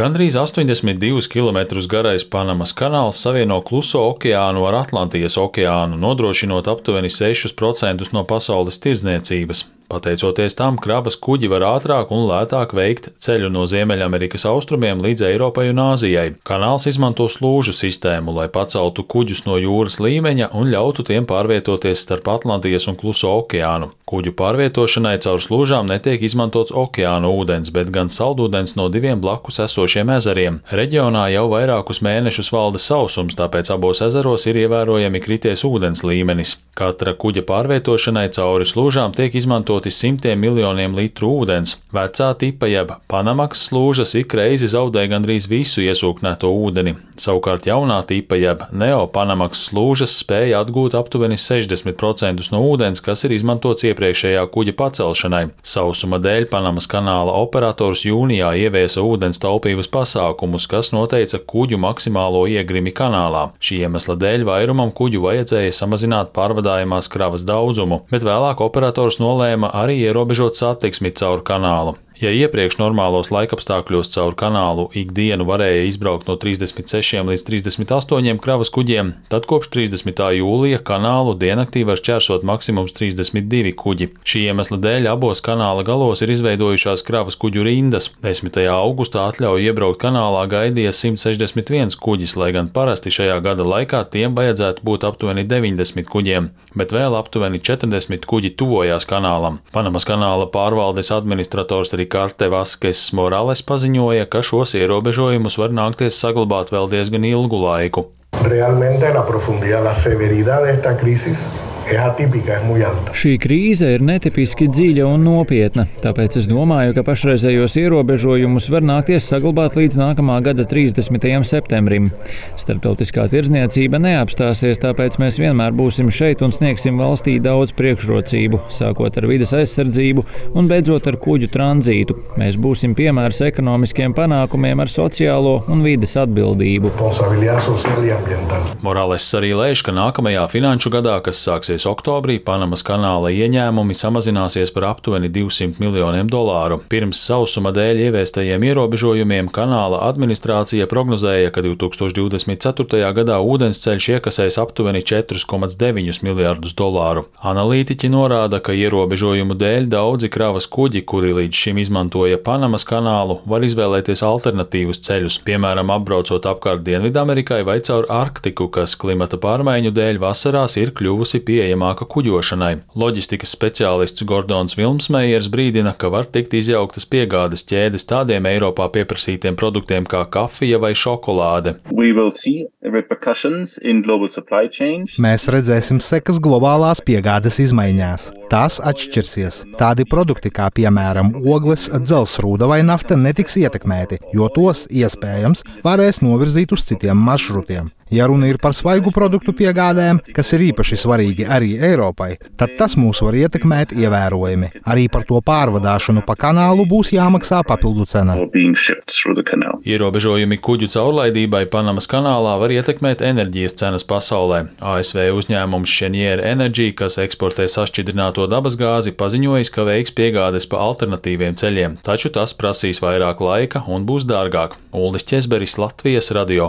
Gandrīz 82 km garais Panamas kanāls savieno Kluso okeānu ar Atlantijas okeānu, nodrošinot aptuveni 6% no pasaules tirdzniecības. Pateicoties tam, kravas kuģi var ātrāk un lētāk veikt ceļu no Ziemeļamerikas austrumiem līdz Eiropai un Āzijai. Kanāls izmanto slūžu sistēmu, lai paceltu kuģus no jūras līmeņa un ļautu tiem pārvietoties starp Atlantijas un Kluso okeānu. Kuģu pārvietošanai caur slūžām netiek izmantots okeāna ūdens, bet gan saldūdens no diviem blakus esošiem ezeriem. Reģionā jau vairākus mēnešus valda sausums, tāpēc abos ezeros ir ievērojami krities ūdens līmenis. Katra kuģa pārvietošanai cauri slūžām tiek izmantot izmantoti simtiem miljoniem litru ūdens. Vecā tipa jeb Panamaks slūžas ik reizi zaudē gandrīz visu iesūknēto ūdeni. Savukārt jaunā tipa jeb Neo-Panamaks slūžas spēja atgūt aptuveni 60% no ūdens, kas ir izmantots iepriekšējā kuģa pacelšanai. Sausuma dēļ Panamas kanāla operators jūnijā ieviesa ūdens taupības pasākumus, kas noteica kuģu maksimālo iegrimi kanālā. Šī iemesla dēļ vairumam kuģu vajadzēja samazināt pārvadājumās kravas daudzumu, bet vēlāk operators nolēma arī ierobežot satiksmi caur kanālu. Ja iepriekš normālos laikapstākļos caur kanālu ikdienu varēja izbraukt no 36 līdz 38 kravas kuģiem, tad kopš 30. jūlija kanālu diennaktī var šķērsot maksimums 32 kuģi. Šī iemesla dēļ abos kanāla galos ir izveidojušās kravas kuģu rindas. 10. augustā atļauju iebraukt kanālā gaidīja 161 kuģis, lai gan parasti šajā gada laikā tiem vajadzētu būt aptuveni 90 kuģiem, bet vēl aptuveni 40 kuģi tuvojās kanālam. Panamas kanāla pārvaldes administrators arī Karte Vaskes Morales paziņoja, ka šos ierobežojumus var nākties saglabāt vēl diezgan ilgu laiku. Realmente la profundidad, la severidad de esta crisis Šī krīze ir netipiski dziļa un nopietna, tāpēc es domāju, ka pašreizējos ierobežojumus var nākties saglabāt līdz nākamā gada 30. septembrim. Starptautiskā tirdzniecība neapstāsies, tāpēc mēs vienmēr būsim šeit un sniegsim valstī daudz priekšrocību, sākot ar vidas aizsardzību un beidzot ar kuģu tranzītu. Mēs būsim piemērs ekonomiskiem panākumiem ar sociālo un vidas atbildību. Morales arī lēš, ka nākamajā finanšu gadā, kas sāksies sāksies oktobrī, Panamas kanāla ieņēmumi samazināsies par aptuveni 200 miljoniem dolāru. Pirms sausuma dēļ ieviestajiem ierobežojumiem kanāla administrācija prognozēja, ka 2024. gadā ūdensceļš iekasēs aptuveni 4,9 miljardus dolāru. Analītiķi norāda, ka ierobežojumu dēļ daudzi kravas kuģi, kuri līdz šim izmantoja Panamas kanālu, var izvēlēties alternatīvus ceļus, piemēram, apbraucot apkārt Dienvidamerikai vai caur Arktiku, kas klimata pārmaiņu dēļ vasarās ir kļuvusi pieejama pieejamāka kuģošanai. Loģistikas speciālists Gordons Vilmsmējers brīdina, ka var tikt izjauktas piegādes ķēdes tādiem Eiropā pieprasītiem produktiem kā kafija vai šokolāde. Mēs redzēsim sekas globālās piegādes izmaiņās. Tās atšķirsies. Tādi produkti kā piemēram ogles, dzelzrūda vai nafta netiks ietekmēti, jo tos iespējams varēs novirzīt uz citiem maršrutiem. Ja runa ir par svaigu produktu piegādēm, kas ir īpaši svarīgi arī Eiropai, tad tas mūs var ietekmēt ievērojami. Arī par to pārvadāšanu pa kanālu būs jāmaksā papildu cena. Ierobežojumi kuģu caurlaidībai Panamas kanālā var ietekmēt enerģijas cenas pasaulē. ASV uzņēmums Cheniere Energy, kas eksportē sašķidrināto dabasgāzi, paziņojis, ka veiks piegādes pa alternatīviem ceļiem, taču tas prasīs vairāk laika un būs dārgāk. Ulris Česberis, Latvijas radio.